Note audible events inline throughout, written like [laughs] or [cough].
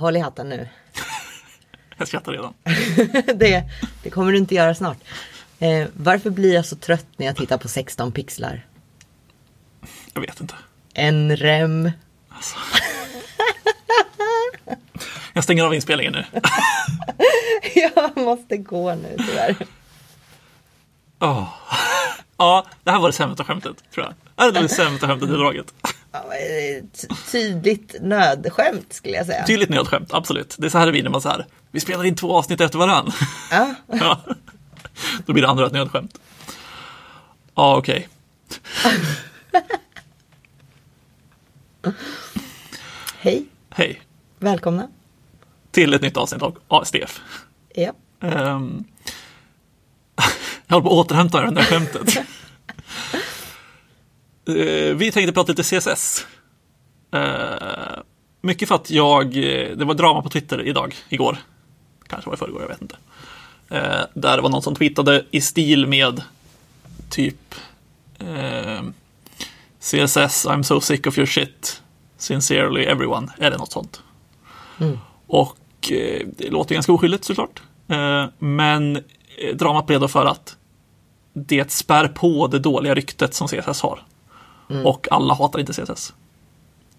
håll i hatten nu. [laughs] Jag skrattar redan. [laughs] det, det kommer du inte göra snart. Eh, varför blir jag så trött när jag tittar på 16 pixlar? Jag vet inte. En rem. Alltså. [laughs] Jag stänger av inspelningen nu. jag måste gå nu tyvärr. Oh. Ja, det här var det sämsta skämtet tror jag. Det var det sämsta skämtet i draget. Tydligt nödskämt skulle jag säga. Tydligt nödskämt, absolut. Det är så här det blir när man så här, vi spelar in två avsnitt efter varann. Ja. [laughs] ja. Då blir det andra ett nödskämt. Ja, okej. Okay. [laughs] Hej. Hej. Välkomna. Till ett nytt avsnitt av ASDF. Ja. Um, [laughs] jag håller på att återhämta det där skämtet. Uh, vi tänkte prata lite CSS. Eh, mycket för att jag, det var drama på Twitter idag, igår. Kanske var det förrgår, jag vet inte. Där det var någon som tweetade i stil med typ CSS, I'm so sick of your shit. Sincerely everyone, eller något sånt. Mm. Och det låter ganska oskyldigt såklart. men dramat blev då för att det spär på det dåliga ryktet som CSS har. Mm. Och alla hatar inte CSS.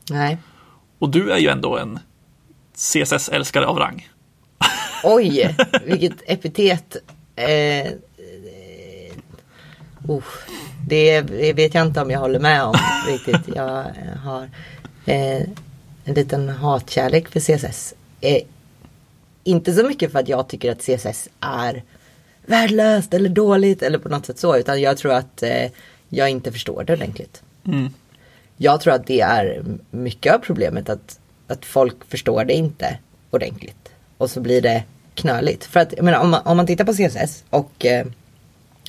Nej. Och du är ju ändå en CSS-älskare av rang. Oj, [laughs] vilket epitet. Eh, uh, det, det, vet jag inte om jag håller med om riktigt. Jag har eh, en liten hatkärlek för CSS. Eh, inte så mycket för att jag tycker att CSS är värdelöst eller dåligt eller på något sätt så. Utan jag tror att eh, jag inte förstår det ordentligt. Mm. Jag tror att det är mycket av problemet att, att folk förstår det inte ordentligt. Och så blir det knöligt. För att jag menar, om, man, om man tittar på CSS och eh,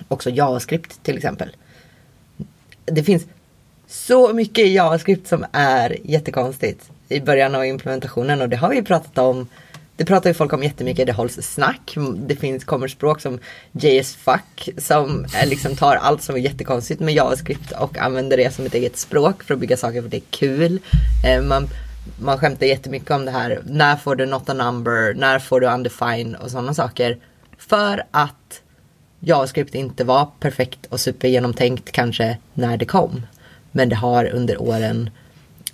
också JavaScript till exempel. Det finns så mycket JavaScript som är jättekonstigt i början av implementationen och det har vi pratat om det pratar ju folk om jättemycket, det hålls snack. Det finns, kommer språk som JSFuck som liksom tar allt som är jättekonstigt med JavaScript och använder det som ett eget språk för att bygga saker för det är kul. Eh, man, man skämtar jättemycket om det här, när får du not a number, när får du undefined och sådana saker. För att JavaScript inte var perfekt och supergenomtänkt kanske när det kom. Men det har under åren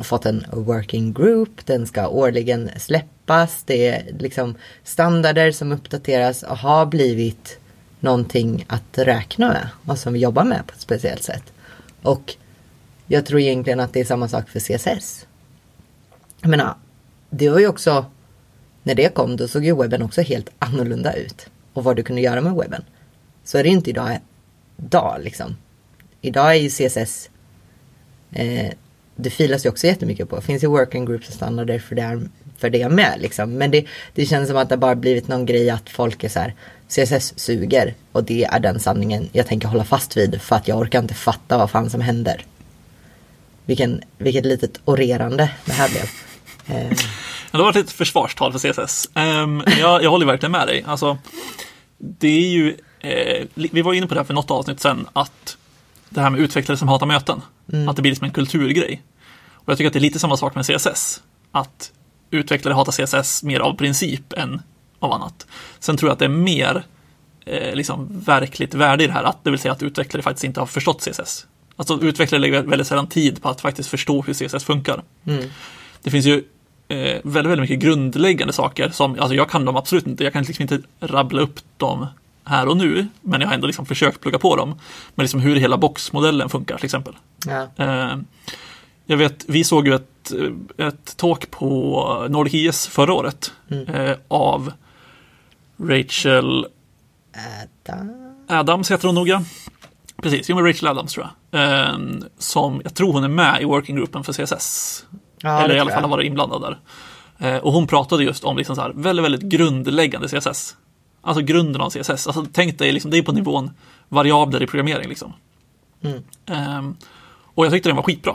fått en working group, den ska årligen släppas, det är liksom standarder som uppdateras och har blivit någonting att räkna med och som vi jobbar med på ett speciellt sätt. Och jag tror egentligen att det är samma sak för CSS. Jag menar, det var ju också, när det kom då såg ju webben också helt annorlunda ut. Och vad du kunde göra med webben. Så är det inte idag, idag liksom. Idag är ju CSS eh, det filas ju också jättemycket på. Det finns ju working groups och standarder för det, för det med. Liksom. Men det, det känns som att det bara blivit någon grej att folk är så här CSS suger och det är den sanningen jag tänker hålla fast vid för att jag orkar inte fatta vad fan som händer. Vilken, vilket litet orerande det här blev. Eh. Det har varit ett försvarstal för CSS. Um, ehm, jag, jag håller verkligen med dig. Alltså, det är ju, eh, vi var inne på det här för något avsnitt sen, att det här med utvecklare som hatar möten. Mm. Att det blir som en kulturgrej. Och jag tycker att det är lite samma sak med CSS. Att utvecklare hatar CSS mer av princip än av annat. Sen tror jag att det är mer eh, liksom verkligt värde i det här, att det vill säga att utvecklare faktiskt inte har förstått CSS. Alltså utvecklare lägger väldigt sällan tid på att faktiskt förstå hur CSS funkar. Mm. Det finns ju eh, väldigt, väldigt mycket grundläggande saker som, alltså jag kan dem absolut inte, jag kan liksom inte rabbla upp dem här och nu, men jag har ändå liksom försökt plugga på dem. Men liksom hur hela boxmodellen funkar till exempel. Ja. Eh, jag vet, vi såg ju ett, ett talk på Nordic IS förra året mm. eh, av Rachel Adam. Adams heter hon nog ja. Precis, jo men Rachel Adams tror jag. Eh, som, jag tror hon är med i workinggruppen för CSS. Ja, Eller i alla fall har varit inblandad där. Eh, och hon pratade just om liksom så här, väldigt, väldigt grundläggande CSS. Alltså grunden av CSS. Alltså, tänk dig, liksom, det är på nivån variabler i programmering. Liksom. Mm. Um, och jag tyckte den var skitbra.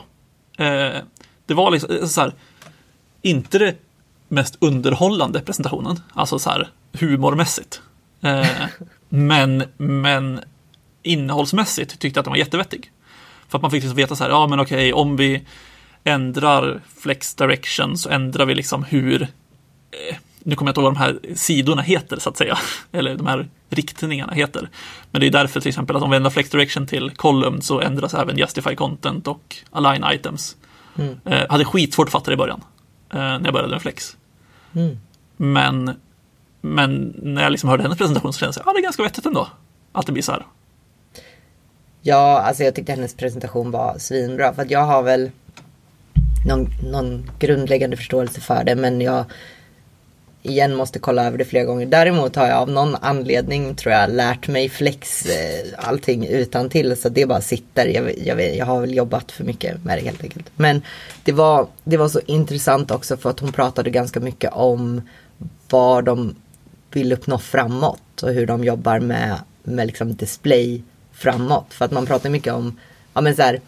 Uh, det var liksom eh, så här, inte det mest underhållande presentationen, alltså så här humormässigt. Uh, [laughs] men, men innehållsmässigt tyckte jag att den var jättevettig. För att man fick liksom veta så här, ja men okej, om vi ändrar flex direction så ändrar vi liksom hur eh, nu kommer jag inte ihåg vad de här sidorna heter så att säga, [laughs] eller de här riktningarna heter. Men det är därför till exempel att om vi ändrar flex direction till column så ändras även justify content och align items. Mm. Eh, hade skitsvårt att fatta det i början, eh, när jag började med flex. Mm. Men, men när jag liksom hörde hennes presentation så kände jag att ja, det är ganska vettigt ändå. Att det blir så här. Ja, alltså jag tyckte hennes presentation var svinbra. För att jag har väl någon, någon grundläggande förståelse för det. Men jag igen måste kolla över det flera gånger. Däremot har jag av någon anledning tror jag lärt mig flex eh, allting utan till Så det bara sitter. Jag, jag, jag har väl jobbat för mycket med det helt enkelt. Men det var, det var så intressant också för att hon pratade ganska mycket om vad de vill uppnå framåt och hur de jobbar med, med liksom display framåt. För att man pratar mycket om, ja men så här,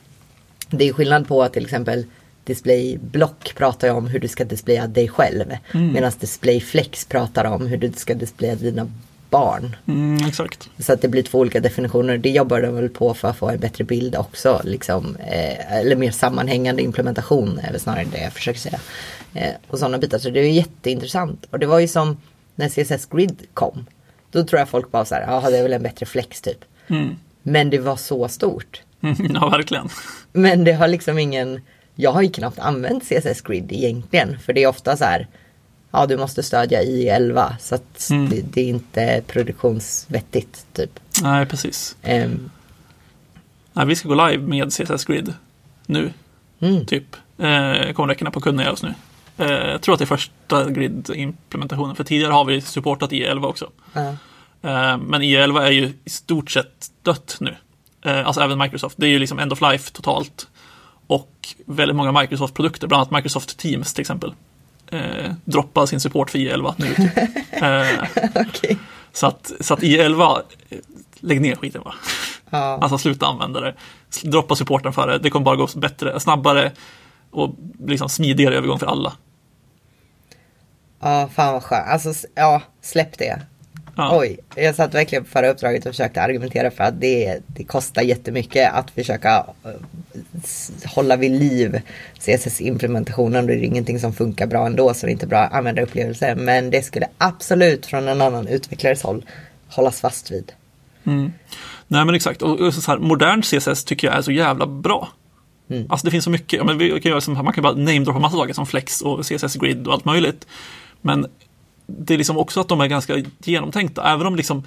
det är skillnad på att till exempel displayblock pratar om hur du ska displaya dig själv. Mm. Medan displayflex pratar om hur du ska displaya dina barn. Mm, exakt. Så att det blir två olika definitioner. Det jobbar de väl på för att få en bättre bild också. Liksom, eh, eller mer sammanhängande implementation är väl snarare det jag försöker säga. Eh, och sådana bitar. Så det är jätteintressant. Och det var ju som när CSS Grid kom. Då tror jag folk bara så här, ja det är väl en bättre flex typ. Mm. Men det var så stort. [laughs] ja, verkligen. Men det har liksom ingen, jag har ju knappt använt CSS Grid egentligen. För det är ofta så här, ja du måste stödja i11 så att mm. det, det, är inte produktionsvettigt typ. Nej, precis. Um, Nej, vi ska gå live med CSS Grid nu, mm. typ. Eh, kommer räcka på göra oss nu. Eh, jag tror att det är första Grid-implementationen, för tidigare har vi supportat i11 också. uh. Eh, men i11 är ju i stort sett dött nu. Eh, alltså även Microsoft. Det är ju liksom end of life totalt. Och väldigt många Microsoft-produkter, bland annat Microsoft Teams till exempel, eh, droppar sin support för i11 nu. Typ. [laughs] eh, okay. så, att, så att i11, lägg ner skiten va. Ja. Alltså sluta använda det. Droppa supporten för det. Det kommer bara gå bättre, snabbare och liksom smidigare övergång för alla. Ja, fan vad skönt. Alltså, ja, släpp det. Ja. Oj, jag satt verkligen på förra uppdraget och försökte argumentera för att det, det kostar jättemycket att försöka uh, hålla vid liv CSS-implementationen. Det är ingenting som funkar bra ändå så det är inte bra användarupplevelse. Men det skulle absolut från en annan utvecklares håll hållas fast vid. Mm. Nej men exakt, och så här, modern CSS tycker jag är så jävla bra. Mm. Alltså det finns så mycket, men vi kan göra som, man kan bara namedroppa massa saker som Flex och CSS Grid och allt möjligt. Men det är liksom också att de är ganska genomtänkta, även om liksom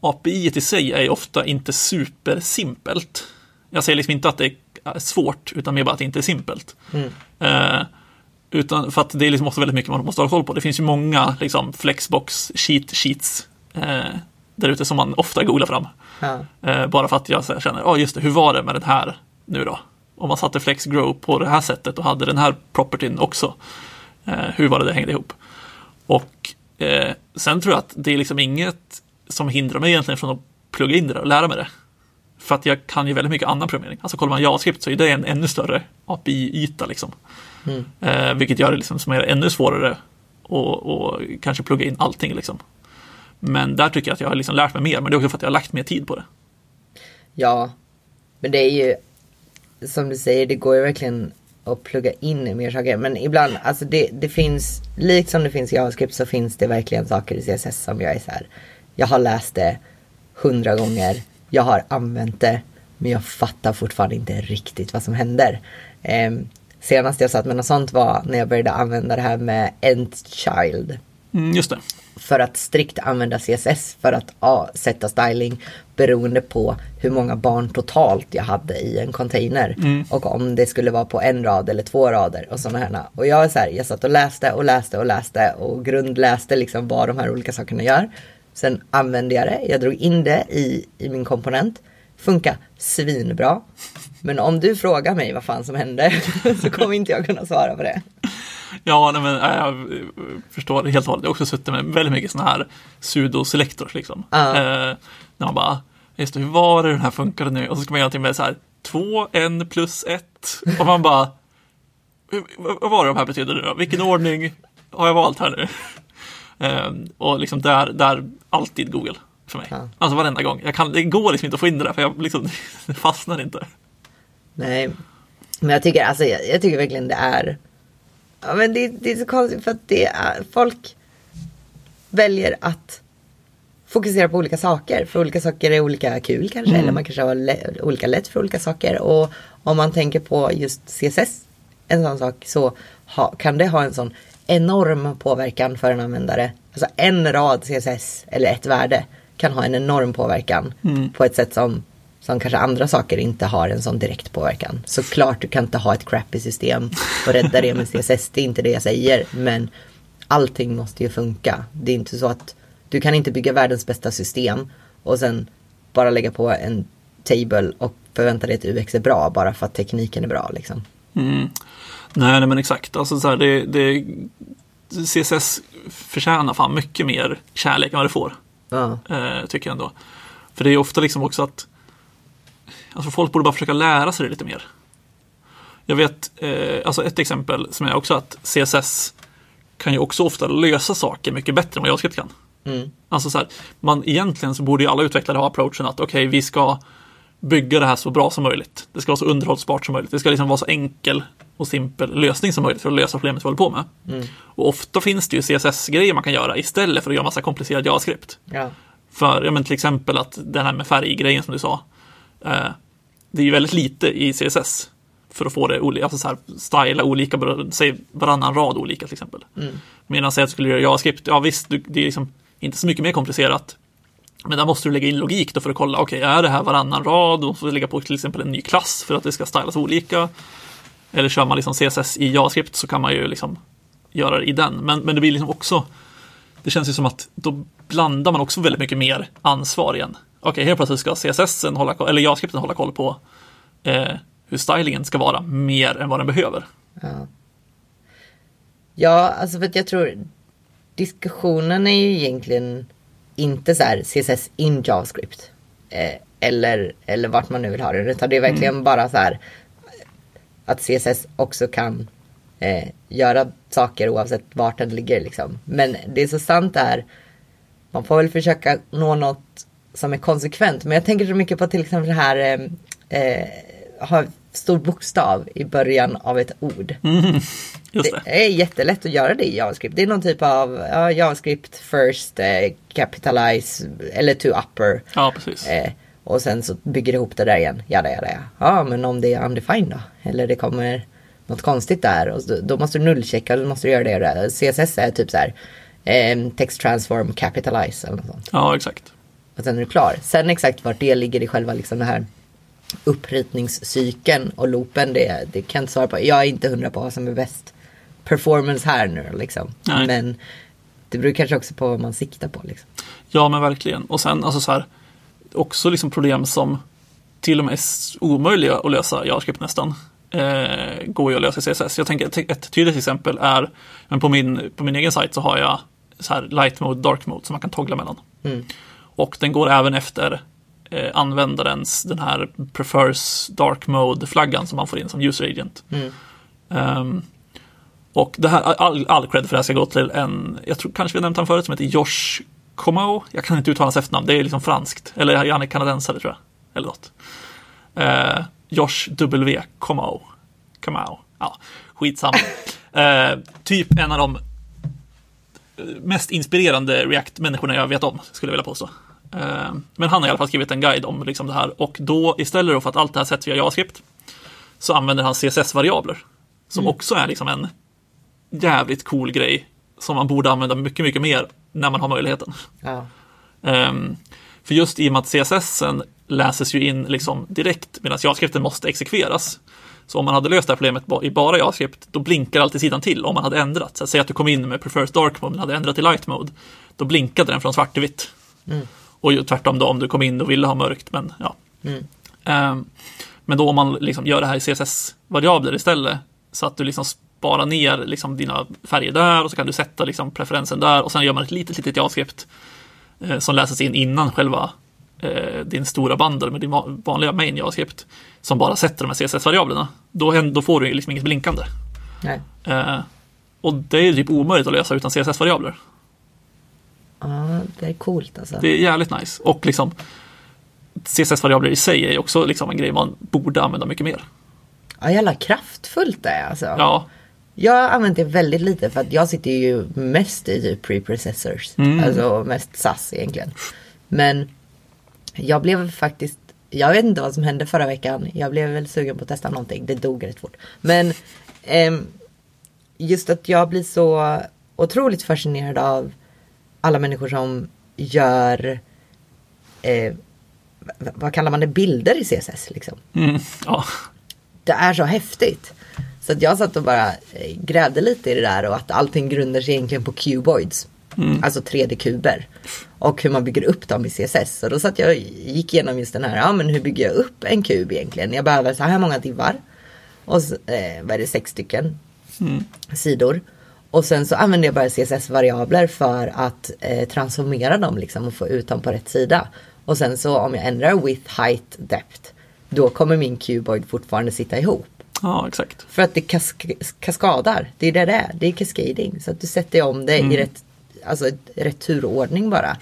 API i sig är ofta inte supersimpelt. Jag säger liksom inte att det är svårt, utan mer bara att det inte är simpelt. Mm. Eh, utan för att det är liksom också väldigt mycket man måste ha koll på. Det finns ju många liksom, flexbox cheat sheets eh, där ute som man ofta googlar fram. Ja. Eh, bara för att jag så här, känner, ja oh, just det, hur var det med den här nu då? Om man satte flex grow på det här sättet och hade den här propertyn också. Eh, hur var det det hängde ihop? Och eh, sen tror jag att det är liksom inget som hindrar mig egentligen från att plugga in det och lära mig det. För att jag kan ju väldigt mycket annan programmering. Alltså kollar man JavaScript så är det en ännu större API-yta liksom. Mm. Eh, vilket gör det liksom som är ännu svårare att kanske plugga in allting liksom. Men där tycker jag att jag har liksom lärt mig mer, men det är också för att jag har lagt mer tid på det. Ja, men det är ju som du säger, det går ju verkligen att plugga in mer saker. Men ibland, alltså det, det finns, likt som det finns i JavaScript så finns det verkligen saker i CSS som jag är så här. Jag har läst det hundra gånger, jag har använt det, men jag fattar fortfarande inte riktigt vad som händer. Eh, senast jag satt med något sånt var när jag började använda det här med End Child. Mm, just det för att strikt använda CSS för att ja, sätta styling beroende på hur många barn totalt jag hade i en container. Mm. Och om det skulle vara på en rad eller två rader och sådana här. Och jag är så här, jag satt och läste och läste och läste och grundläste liksom vad de här olika sakerna gör. Sen använde jag det, jag drog in det i, i min komponent. Funka svinbra. Men om du frågar mig vad fan som hände [laughs] så kommer inte jag kunna svara på det. Ja, nej, men, jag förstår det helt och hållet. Jag har också suttit med väldigt mycket sådana här pseudo-selectors. Liksom. Uh. Eh, när man bara, just det, hur var det den här funkade nu? Och så ska man göra någonting med så här, två, en plus ett. Och man bara, vad var det de här betyder nu då? Vilken ordning har jag valt här nu? Eh, och liksom där, där alltid Google för mig. Uh. Alltså varenda gång. Jag kan, det går liksom inte att få in det där för jag liksom, [laughs] det fastnar inte. Nej, men jag tycker, alltså, jag, jag tycker verkligen det är Ja, men det, det är så konstigt för att det är, folk väljer att fokusera på olika saker. För olika saker är olika kul kanske. Eller man kanske har lä- olika lätt för olika saker. Och om man tänker på just CSS, en sån sak, så ha, kan det ha en sån enorm påverkan för en användare. Alltså en rad CSS eller ett värde kan ha en enorm påverkan på ett sätt som, som kanske andra saker inte har en sån direkt påverkan. Såklart du kan inte ha ett crappy system och rädda det med CSS, det är inte det jag säger. Men allting måste ju funka. Det är inte så att du kan inte bygga världens bästa system och sen bara lägga på en table och förvänta dig att UX är bra bara för att tekniken är bra liksom. Nej, nej men exakt. Alltså, så här, det, det, CSS förtjänar fan mycket mer kärlek än vad det får. Ja, Eh, tycker jag ändå. För det är ofta liksom också att alltså folk borde bara försöka lära sig det lite mer. Jag vet, eh, alltså ett exempel som är också att CSS kan ju också ofta lösa saker mycket bättre än vad JavaScript kan. mm, Alltså så här, man, egentligen så borde ju alla utvecklare ha approachen att okej, vi ska bygga det här så bra som möjligt. Det ska vara så underhållsbart som möjligt. Det ska liksom vara så enkel och simpel lösning som möjligt för att lösa problemet vi håller på med. Och ofta finns det ju CSS-grejer man kan göra istället för att göra massa komplicerad JavaScript. ja, För ja, men till exempel att den här med färggrejen som du sa. Eh, det är ju väldigt lite i CSS. För att få det olika, alltså så här, styla olika, säg varannan rad olika till exempel. Medan säg att du skulle göra JavaScript, ja visst, det är liksom inte så mycket mer komplicerat. Men där måste du lägga in logik då för att kolla, okej, är det här varannan rad? Och så lägga på till exempel en ny klass för att det ska stylas olika. Eller kör man liksom CSS i JavaScript så kan man ju liksom göra det i den. Men, men det blir liksom också, det känns ju som att då blandar man också väldigt mycket mer ansvar igen. Okej, helt plötsligt ska CSS hålla eller JavaScripten hålla koll på eh, hur stylingen ska vara mer än vad den behöver. ja. Ja, alltså för att jag tror diskussionen är ju egentligen inte så här CSS in JavaScript. Eh, eller, eller vart man nu vill ha det. Utan det är verkligen bara så här att CSS också kan eh, göra saker oavsett vart den ligger liksom. Men det är så sant det här. Man får väl försöka nå något som är konsekvent. Men jag tänker så mycket på till exempel det här eh, eh, ha stor bokstav i början av ett ord. Just det. Det är jättelätt att göra det i JavaScript. Det är någon typ av ja, JavaScript first, eh, capitalize eller to upper. Ja, precis. Eh, och sen så bygger det ihop det där igen. Jada, jada, ja. Ja, men om det är undefined då? Eller det kommer något konstigt där. Och då, då måste du nullchecka, då måste du göra det och det. CSS är typ så här. Eh, text transform capitalize eller något sånt. Ja, exakt. Och sen är du klar. Sen exakt vart det ligger i själva liksom det här uppritningscykeln och loopen, det, det kan jag inte svara på. Jag är inte hundra på vad som är bäst performance här nu liksom. Nej. Men det beror kanske också på vad man siktar på liksom. Ja, men verkligen. Och sen alltså så här, också liksom problem som till och med är omöjliga att lösa i JavaScript nästan. Eh, går ju att lösa i CSS. Jag tänker ett, tydligt exempel är, men på min, på min egen sajt så har jag så här light mode, dark mode som man kan toggla mellan. Och den går även efter eh, användarens, den här prefers dark mode-flaggan som man får in som user agent. Ehm, och det här, all, all cred för det här ska gå till en, jag tror kanske vi har nämnt han förut, som heter Josh Comau. Jag kan inte uttala hans efternamn, det är liksom franskt. Eller han är kanadensare tror jag. Eller något. Eh, Josh W. Comau. Comau. Ja, skitsamma. [laughs] eh, typ en av de mest inspirerande React-människorna jag vet om, skulle jag vilja påstå. Eh, Men han har i alla fall skrivit en guide om liksom det här och då istället för att allt det här sätts via JavaScript så använder han CSS-variabler. Som också är liksom en jävligt cool grej som man borde använda mycket, mycket mer när man har möjligheten. Ja. Ehm, för just i och med att CSS läses ju in liksom direkt medan JavaScripten måste exekveras. Så om man hade löst det här problemet i bara JavaScript, då blinkar alltid sidan till om man hade ändrat. Så att säga att du kom in med prefers dark mode, men hade ändrat till light mode, då blinkade den från svart till vitt. Och tvärtom då om du kom in och ville ha mörkt, men ja. Ehm, men då om man liksom gör det här i CSS-variabler istället, så att du liksom sparar ner liksom dina färger där och så kan du sätta liksom preferensen där och sen gör man ett litet, litet JavaScript eh, som läses in innan själva eh, din stora bundle med din va- vanliga main JavaScript som bara sätter de här CSS-variablerna. Då, då får du liksom inget blinkande. Eh, och det är typ omöjligt att lösa utan CSS-variabler. Ja, det är coolt alltså. Det är jävligt nice. Och liksom CSS-variabler i sig är ju också liksom en grej man borde använda mycket mer. Ja, jävla kraftfullt det är alltså. Ja, Jag har använt det väldigt lite för att jag sitter ju mest i typ preprocessors. Alltså mest SAS egentligen. Men jag blev faktiskt, jag vet inte vad som hände förra veckan. Jag blev väl sugen på att testa någonting. Det dog rätt fort. Men ehm, just att jag blir så otroligt fascinerad av alla människor som gör eh, vad kallar man det, bilder i CSS liksom. Mm, ja. Det är så häftigt. Så att jag satt och bara eh, grävde lite i det där och att allting grundar sig egentligen på cuboids. Alltså 3D-kuber. Och hur man bygger upp dem i CSS. Så då satt jag och gick igenom just den här, ja men hur bygger jag upp en kub egentligen? Jag behöver så här många divar. Och så, eh, vad är det, sex stycken sidor. Och sen så använder jag bara CSS-variabler för att eh, transformera dem liksom och få ut dem på rätt sida. Och sen så om jag ändrar width, height, depth. Då kommer min cuboid fortfarande sitta ihop. ja, exakt. För att det kask- kaskadar. Det är det det är. Det är cascading. Så att du sätter om det i rätt, alltså, rätt turordning bara.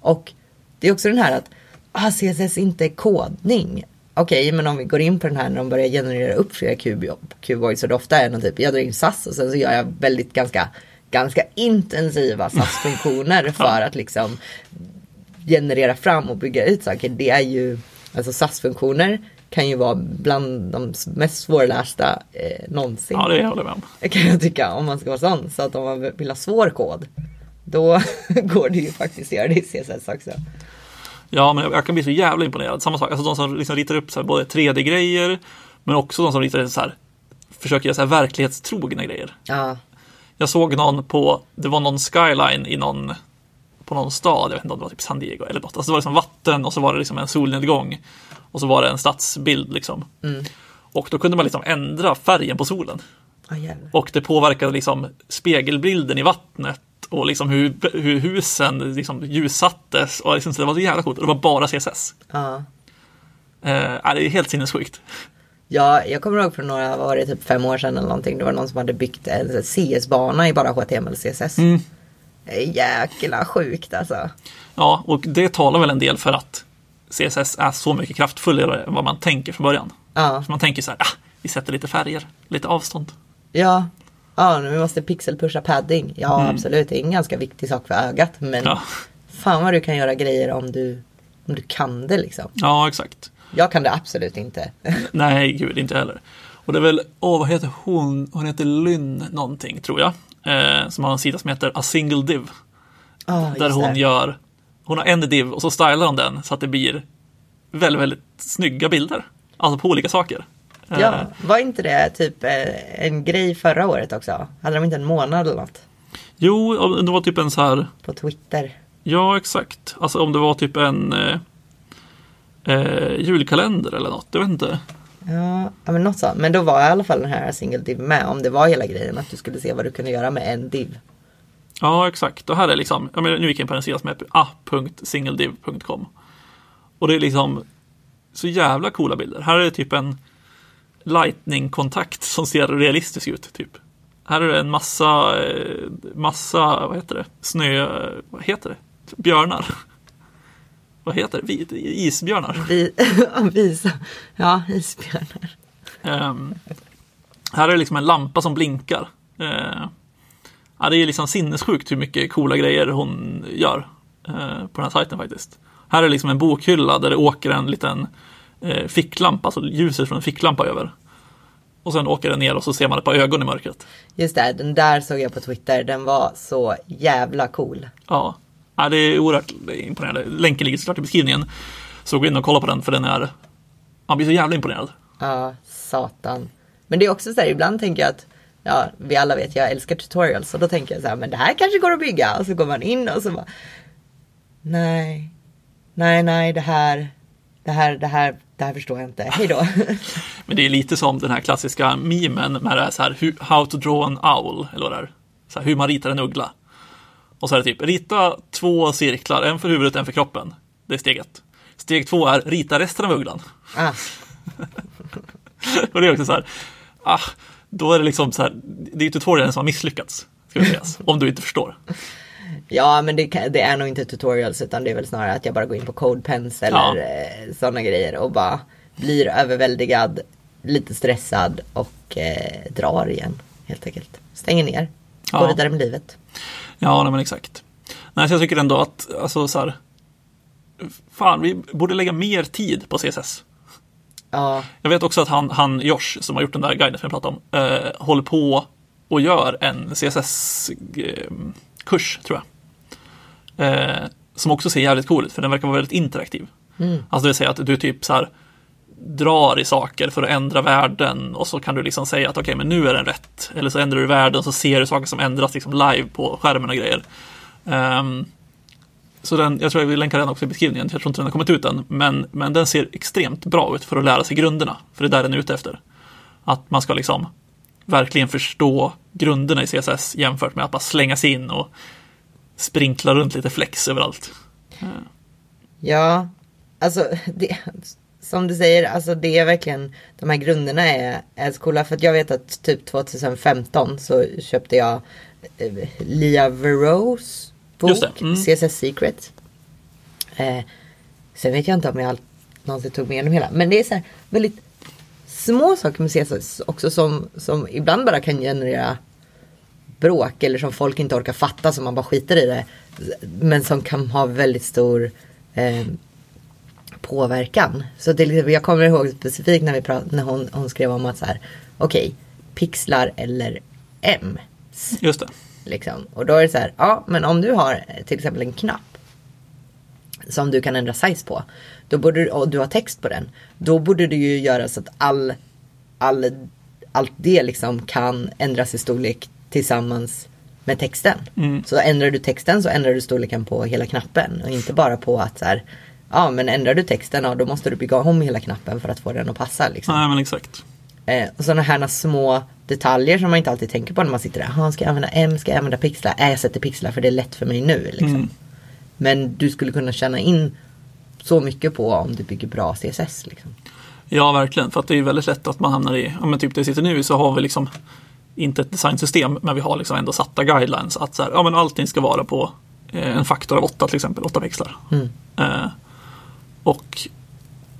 Och det är också den här att ah, CSS inte är kodning. Okej, men om vi går in på den här när de börjar generera upp flera cuboids så det ofta är någon typ, jag drar in SAS och sen så gör jag väldigt ganska, ganska intensiva SAS-funktioner för att liksom generera fram och bygga ut saker. Det är ju, alltså SAS-funktioner kan ju vara bland de mest svårlästa eh, någonsin. Ja, det håller jag med om. Kan jag tycka om man ska vara sån. Så att om man vill ha svår kod. Då [laughs] går det ju faktiskt att göra det i CSS också. Ja, men jag, kan bli så jävla imponerad. Samma sak, alltså de som liksom ritar upp så här, både 3D-grejer, men också de som ritar så här, försöker göra så här verklighetstrogna grejer. Ja, Jag såg någon på, det var någon skyline i någon, på någon stad, jag vet inte om det var typ San Diego eller något. Alltså det var liksom vatten och så var det liksom en solnedgång. Och så var det en stadsbild liksom. Och då kunde man liksom ändra färgen på solen. oh. Och det påverkade liksom spegelbilden i vattnet och liksom hur, hur husen liksom ljussattes. Och liksom, det var så jävla coolt. Och det var bara CSS. Ja. Eh, det är helt sinnessjukt. Ja, jag kommer ihåg för några, vad var det, typ fem år sedan eller någonting. Det var någon som hade byggt en CS-bana i bara HTML CSS. Mm. Jäkla sjukt alltså. Ja, och det talar väl en del för att CSS är så mycket kraftfullare än vad man tänker från början. Ja, Så man tänker så här, ah, vi sätter lite färger, lite avstånd. ja. Ja, nu måste pixelpusha padding. Ja, absolut. Det är en ganska viktig sak för ögat. Men Mm. Ja, fan vad du kan göra grejer om du, om du kan det liksom. ja exakt. Jag kan det absolut inte. Nej, gud, inte heller. Och det är väl, åh, vad heter hon? Hon heter Lynn någonting, tror jag. Eh, som har en sida som heter A Single Div. Ja, Där hon det. gör, hon har en div och så stylar hon den så att det blir väldigt, väldigt snygga bilder. Alltså på olika saker. Eh, Ja, var inte det typ eh, en grej förra året också? Hade de inte en månad eller något? Jo, det var typ en så här, På Twitter. ja exakt. Alltså om det var typ en eh, eh, julkalender eller något, jag vet inte. Ja, ja, men något sånt. Men då var i alla fall den här single div med. Om det var hela grejen att du skulle se vad du kunde göra med en div. Ja, exakt. Och här är liksom, jag menar, nu gick jag in på en sida som heter a.singlediv.com. Och det är liksom så jävla coola bilder. Här är det typ en lightning-kontakt som ser realistisk ut, typ. Här är det en massa, eh, massa, vad heter det, snö, vad heter det, björnar. [laughs] Vad heter det, Vi- isbjörnar. Vi, [laughs] visa. Ja, isbjörnar. Ehm, här är det liksom en lampa som blinkar. Uh, ja, det är liksom sinnessjukt hur mycket coola grejer hon gör eh, på den här sajten faktiskt. Här är liksom en bokhylla där det åker en liten uh, ficklampa, alltså ljuset från en ficklampa över. Och sen åker den ner och så ser man ett par ögon i mörkret. Just det, den där såg jag på Twitter. Den var så jävla cool. Ja, ja det är oerhört imponerande. Länken ligger såklart i beskrivningen. Så gå in och kolla på den för den är, man blir så jävla imponerad. Ja, satan. Men det är också så här, ibland tänker jag att Ja, vi alla vet, jag älskar tutorials. Och då tänker jag så här, men det här kanske går att bygga. Och så går man in och så bara. Nej, nej, nej, det här, det här, det här, det här förstår jag inte. Hej då. [laughs] Men det är lite som den här klassiska memen med det här, så här How to draw an owl, eller vad det är. Så här, hur man ritar en uggla. Och så är det typ, rita två cirklar, en för huvudet, en för kroppen. Det är steg ett. Steg två är, rita resten av ugglan. ah, [laughs] Och det är också så här, ah, då är det liksom så här, det är ju tutorialen som har misslyckats. Ska vi säga, om du inte förstår. Ja, men det, det är nog inte tutorials utan det är väl snarare att jag bara går in på CodePens eller Ja. eh, sådana grejer och bara blir överväldigad, lite stressad och eh, drar igen. helt enkelt. Stänger ner. Går Ja. vidare med livet. Ja, nej, men exakt. Nej, så jag tycker ändå att, alltså så här, fan, vi borde lägga mer tid på CSS. Ja, Jag vet också att han, han Josh, som har gjort den där guiden som jag pratade om, eh, håller på och gör en CSS-kurs, tror jag. Eh, som också ser jävligt cool ut, för den verkar vara väldigt interaktiv. Alltså det vill säga att du typ så här drar i saker för att ändra värden och så kan du liksom säga att okej, men nu är den rätt. Eller så ändrar du värden så ser du saker som ändras liksom live på skärmen och grejer. Ehm, så den, jag tror jag vill länka den också i beskrivningen, jag tror inte den har kommit ut än. Men, men den ser extremt bra ut för att lära sig grunderna, för det är där den är ute efter. Att man ska liksom verkligen förstå grunderna i CSS jämfört med att bara slänga sig in och sprinkla runt lite flex överallt. ja. Alltså, det, som du säger, alltså det är verkligen, de här grunderna är, är coola. För att jag vet att typ 2015 så köpte jag eh, Lia Veroes bok, mm. CSS Secret. Eh, sen vet jag inte om jag all- någonsin tog med igenom hela. Men det är så här väldigt små saker med CSS också som, som ibland bara kan generera bråk eller som folk inte orkar fatta som man bara skiter i det. Men som kan ha väldigt stor eh, påverkan. Så till exempel, jag kommer ihåg specifikt när, vi prat, när hon, hon skrev om att så här, okej, pixlar eller M. Just det. Liksom. Och då är det så här, ja men om du har till exempel en knapp som du kan ändra size på. Då borde, du- och du har text på den. Då borde du ju göra så att all, all, allt det liksom kan ändras i storlek tillsammans med texten. Så ändrar du texten så ändrar du storleken på hela knappen. Och inte bara på att så här, ja men ändrar du texten, ja, då måste du bygga om hela knappen för att få den att passa. Liksom. Nej, men exakt. Eh, och sådana här små detaljer som man inte alltid tänker på när man sitter där. "Jaha, ska jag använda M? Ska jag använda pixlar? Nej, jag sätter pixlar för det är lätt för mig nu. Liksom. Men du skulle kunna känna in så mycket på om du bygger bra CSS. Liksom. Ja, verkligen. För att det är väldigt lätt att man hamnar i, ja men typ det sitter nu så har vi liksom inte ett designsystem, men vi har liksom ändå satta guidelines att så här, ja men allting ska vara på eh, en faktor av 8 till exempel, 8 pixlar. Eh, och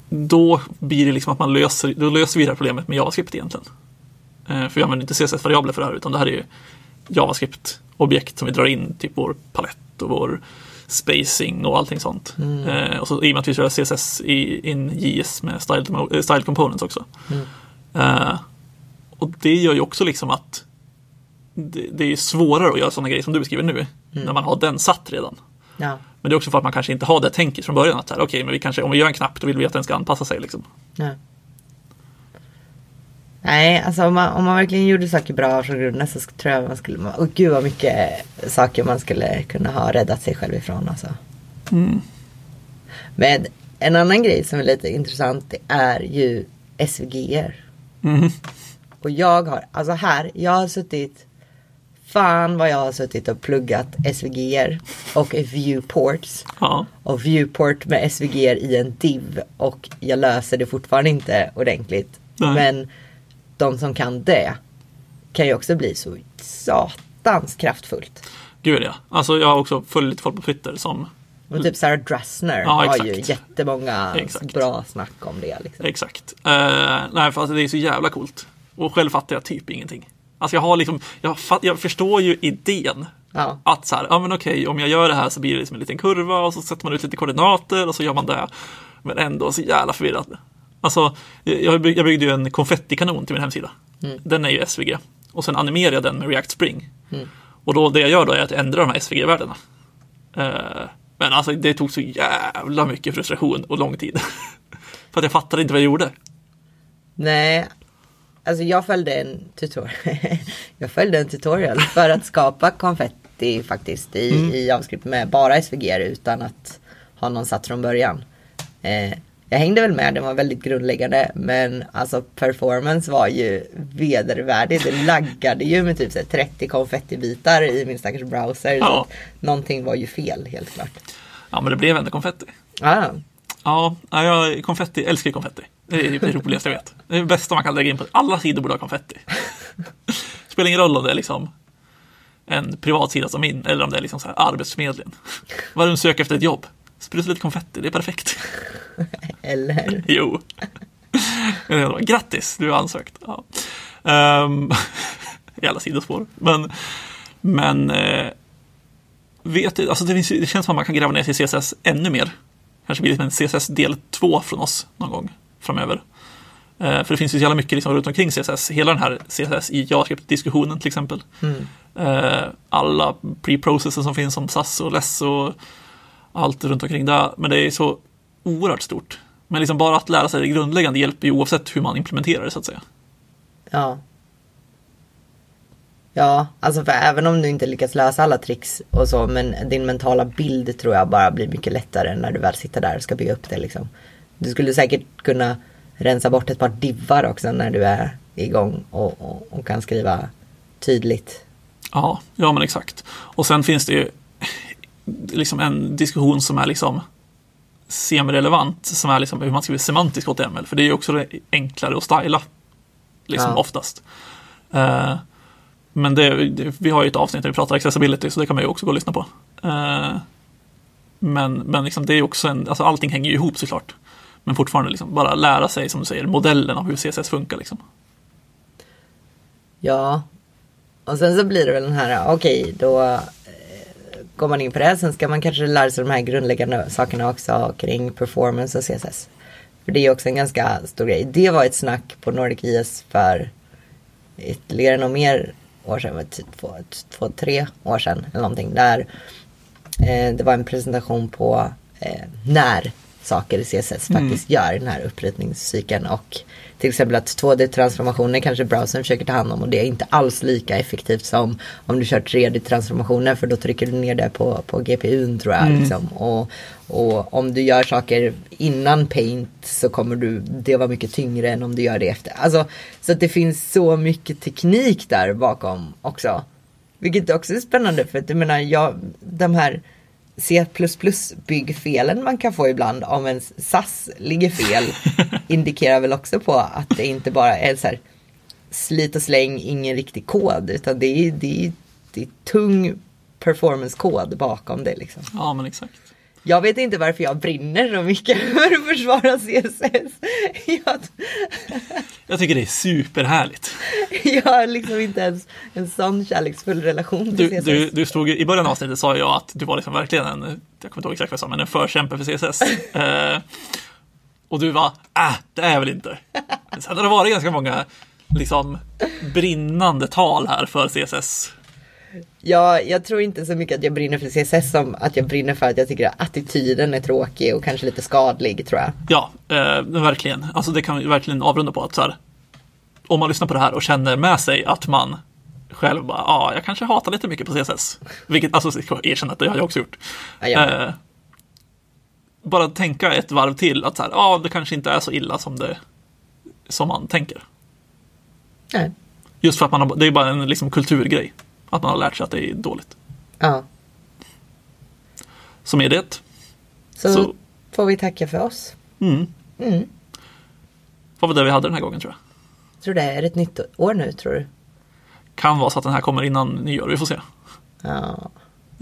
då blir det liksom att man löser, då löser vi det här problemet med JavaScript egentligen. Eh, för vi använder inte CSS-variabler för det här, utan det här är ju JavaScript-objekt som vi drar in, typ vår palett och vår spacing och allting sånt. Eh, och så i och med att vi kör CSS i in JS med style, eh, style components också. Eh, och det gör ju också liksom att det, det är svårare att göra sådana grejer som du beskriver nu, när man har den satt redan. Ja. Men det är också för att man kanske inte har det tänket från början att okej, men vi kanske, om vi gör en knapp då vill vi att den ska anpassa sig liksom. Ja. Nej, alltså om man, om man verkligen gjorde saker bra från grunden så tror jag man skulle, och gud vad mycket saker man skulle kunna ha räddat sig själv ifrån alltså. Men en annan grej som är lite intressant är ju SVGR. Och jag har, alltså här, jag har suttit, fan vad jag har suttit och pluggat SVGR och viewports. Ja, Och viewport med SVGR i en div och jag löser det fortfarande inte ordentligt. Nej. Men de som kan det kan ju också bli så satans kraftfullt. gud ja. Alltså jag har också följt folk på Twitter som Och typ Sarah Dressner Ja, har ju jättemånga Exakt. bra snack om det. Liksom. Exakt. Eh, nej, för att det är så jävla coolt. Och själv fattar jag typ ingenting. Alltså jag har liksom, jag, fatt, jag förstår ju idén. Ja. Att så här, ja men okej, om jag gör det här så blir det liksom en liten kurva och så sätter man ut lite koordinater och så gör man det. Men ändå så jävla förvirrat. Alltså, jag, bygg, jag byggde ju en konfettikanon till min hemsida. Den är ju SVG. Och sen animerar jag den med React Spring. Och då det jag gör då är att ändra de här SVG-värdena. Eh, men alltså det tog så jävla mycket frustration och lång tid. [laughs] För att jag fattade inte vad jag gjorde. Nej, alltså jag följde en tutorial. [laughs] jag följde en tutorial för att skapa konfetti faktiskt i, Mm. i JavaScript med bara SVG utan att ha någon satt från början. Eh, jag hängde väl med, den var väldigt grundläggande men alltså performance var ju vedervärdig. Det laggade ju med typ så här 30 konfettibitar i min stackars browser. Så Ja. att någonting var ju fel helt klart. Ja, men det blev ändå konfetti. Ah, Ja, ja, jag konfetti, älskar konfetti. Det är det roligaste jag vet. Det är det bästa man kan lägga in på. Alla sidor borde ha konfetti. [laughs] Spelar ingen roll om det är liksom en privat sida som min eller om det är liksom så här Arbetsförmedlingen. Vad du söker efter ett jobb. Spruta lite konfetti, det är perfekt. [laughs] eller? Jo. Grattis, du har ansökt. Ja. Ehm, [laughs] jävla sidospår. Men, men eh, vet, alltså det, finns, det känns som att man kan gräva ner sig i CSS ännu mer. Kanske blir en CSS del 2 från oss någon gång framöver. Eh, för det finns ju så jävla mycket liksom runt omkring CSS. Hela den här CSS i JavaScript-diskussionen till exempel. Mm. Eh, alla pre-processer som finns som SAS och LESS och allt runt omkring det. Men det är så oerhört stort. Men liksom bara att lära sig det grundläggande hjälper ju oavsett hur man implementerar det så att säga. Ja. Ja, alltså för även om du inte lyckas lösa alla tricks och så, men din mentala bild tror jag bara blir mycket lättare när du väl sitter där och ska bygga upp det liksom. Du skulle säkert kunna rensa bort ett par divar också när du är igång och, och, och kan skriva tydligt. Ja, ja men exakt. Och sen finns det ju liksom en diskussion som är liksom semirelevant, som är liksom hur man skriver semantisk HTML, för det är ju också enklare att styla. Liksom Ja. oftast. Eh, men det, det, vi har ju ett avsnitt där vi pratar accessibility, så det kan man ju också gå och lyssna på. Eh, men men liksom det är också en, alltså allting hänger ju ihop såklart. Men fortfarande liksom bara lära sig, som du säger, modellen av hur CSS funkar liksom. Ja. Och sen så blir det väl den här, okej då eh, går man in på det. Sen ska man kanske lära sig de här grundläggande sakerna också kring performance och CSS. För det är också en ganska stor grej. Det var ett snack på Nordic IS för ytterligare något mer år sedan, typ två, två, tre år sedan eller någonting. Där eh, det var en presentation på eh, när saker i CSS faktiskt gör den här uppritningscykeln och till exempel att 2D-transformationer kanske browsern försöker ta hand om och det är inte alls lika effektivt som om du kör 3D-transformationer för då trycker du ner det på, på GPUn tror jag. Liksom. Och, och om du gör saker innan Paint så kommer du, det vara mycket tyngre än om du gör det efter. Alltså, så att det finns så mycket teknik där bakom också. Vilket också är spännande för att jag menar, jag, de här C++ byggfelen man kan få ibland om en SAS ligger fel [laughs] indikerar väl också på att det inte bara är så här slit och släng, ingen riktig kod utan det är, det är, det är tung performance-kod bakom det liksom. Ja, men exakt. Jag vet inte varför jag brinner så mycket [laughs] för att försvara CSS. Jag, [laughs] Jag tycker det är superhärligt. jag har liksom inte ens en sån kärleksfull relation till Du, CSS. du, du stod I början av avsnittet sa jag att du var liksom verkligen en, jag kommer inte ihåg exakt vad jag sa, men en förkämpe för CSS. [laughs] eh, och du var, äh, det är jag väl inte. Sen har det varit ganska många liksom brinnande tal här för CSS. Ja, jag tror inte så mycket att jag brinner för CSS som att jag brinner för att jag tycker att attityden är tråkig och kanske lite skadlig tror jag. Ja, eh, verkligen. Alltså det kan vi verkligen avrunda på att så här, om man lyssnar på det här och känner med sig att man själv bara, ja, jag kanske hatar lite mycket på CSS. Vilket, alltså, erkänna att det har jag också gjort. Ja, jag. Eh, bara tänka ett varv till att så här, ja, det kanske inte är så illa som det som man tänker. Nej. Just för att man har, det är bara en liksom, kulturgrej. Att man har lärt sig att det är dåligt. Ja, Så med det, så, Så- får vi tacka för oss. mm, Mm. var väl det vi hade den här gången tror jag. Tror det är ett nytt år nu tror du? Kan vara så att den här kommer innan nyår, vi får se. Ja,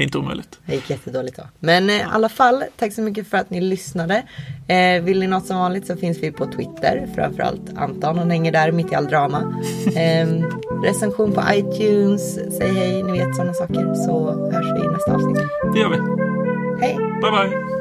Det är inte omöjligt. det gick jättedåligt då. Men eh, i alla fall, tack så mycket för att ni lyssnade. Eh, vill ni något som vanligt så finns vi på Twitter, framförallt Anton, han hänger där mitt i all drama. [laughs] Eh, recension på iTunes, säg hej, ni vet sådana saker. Så hörs vi i nästa avsnitt. Det gör vi. Hej! Bye bye!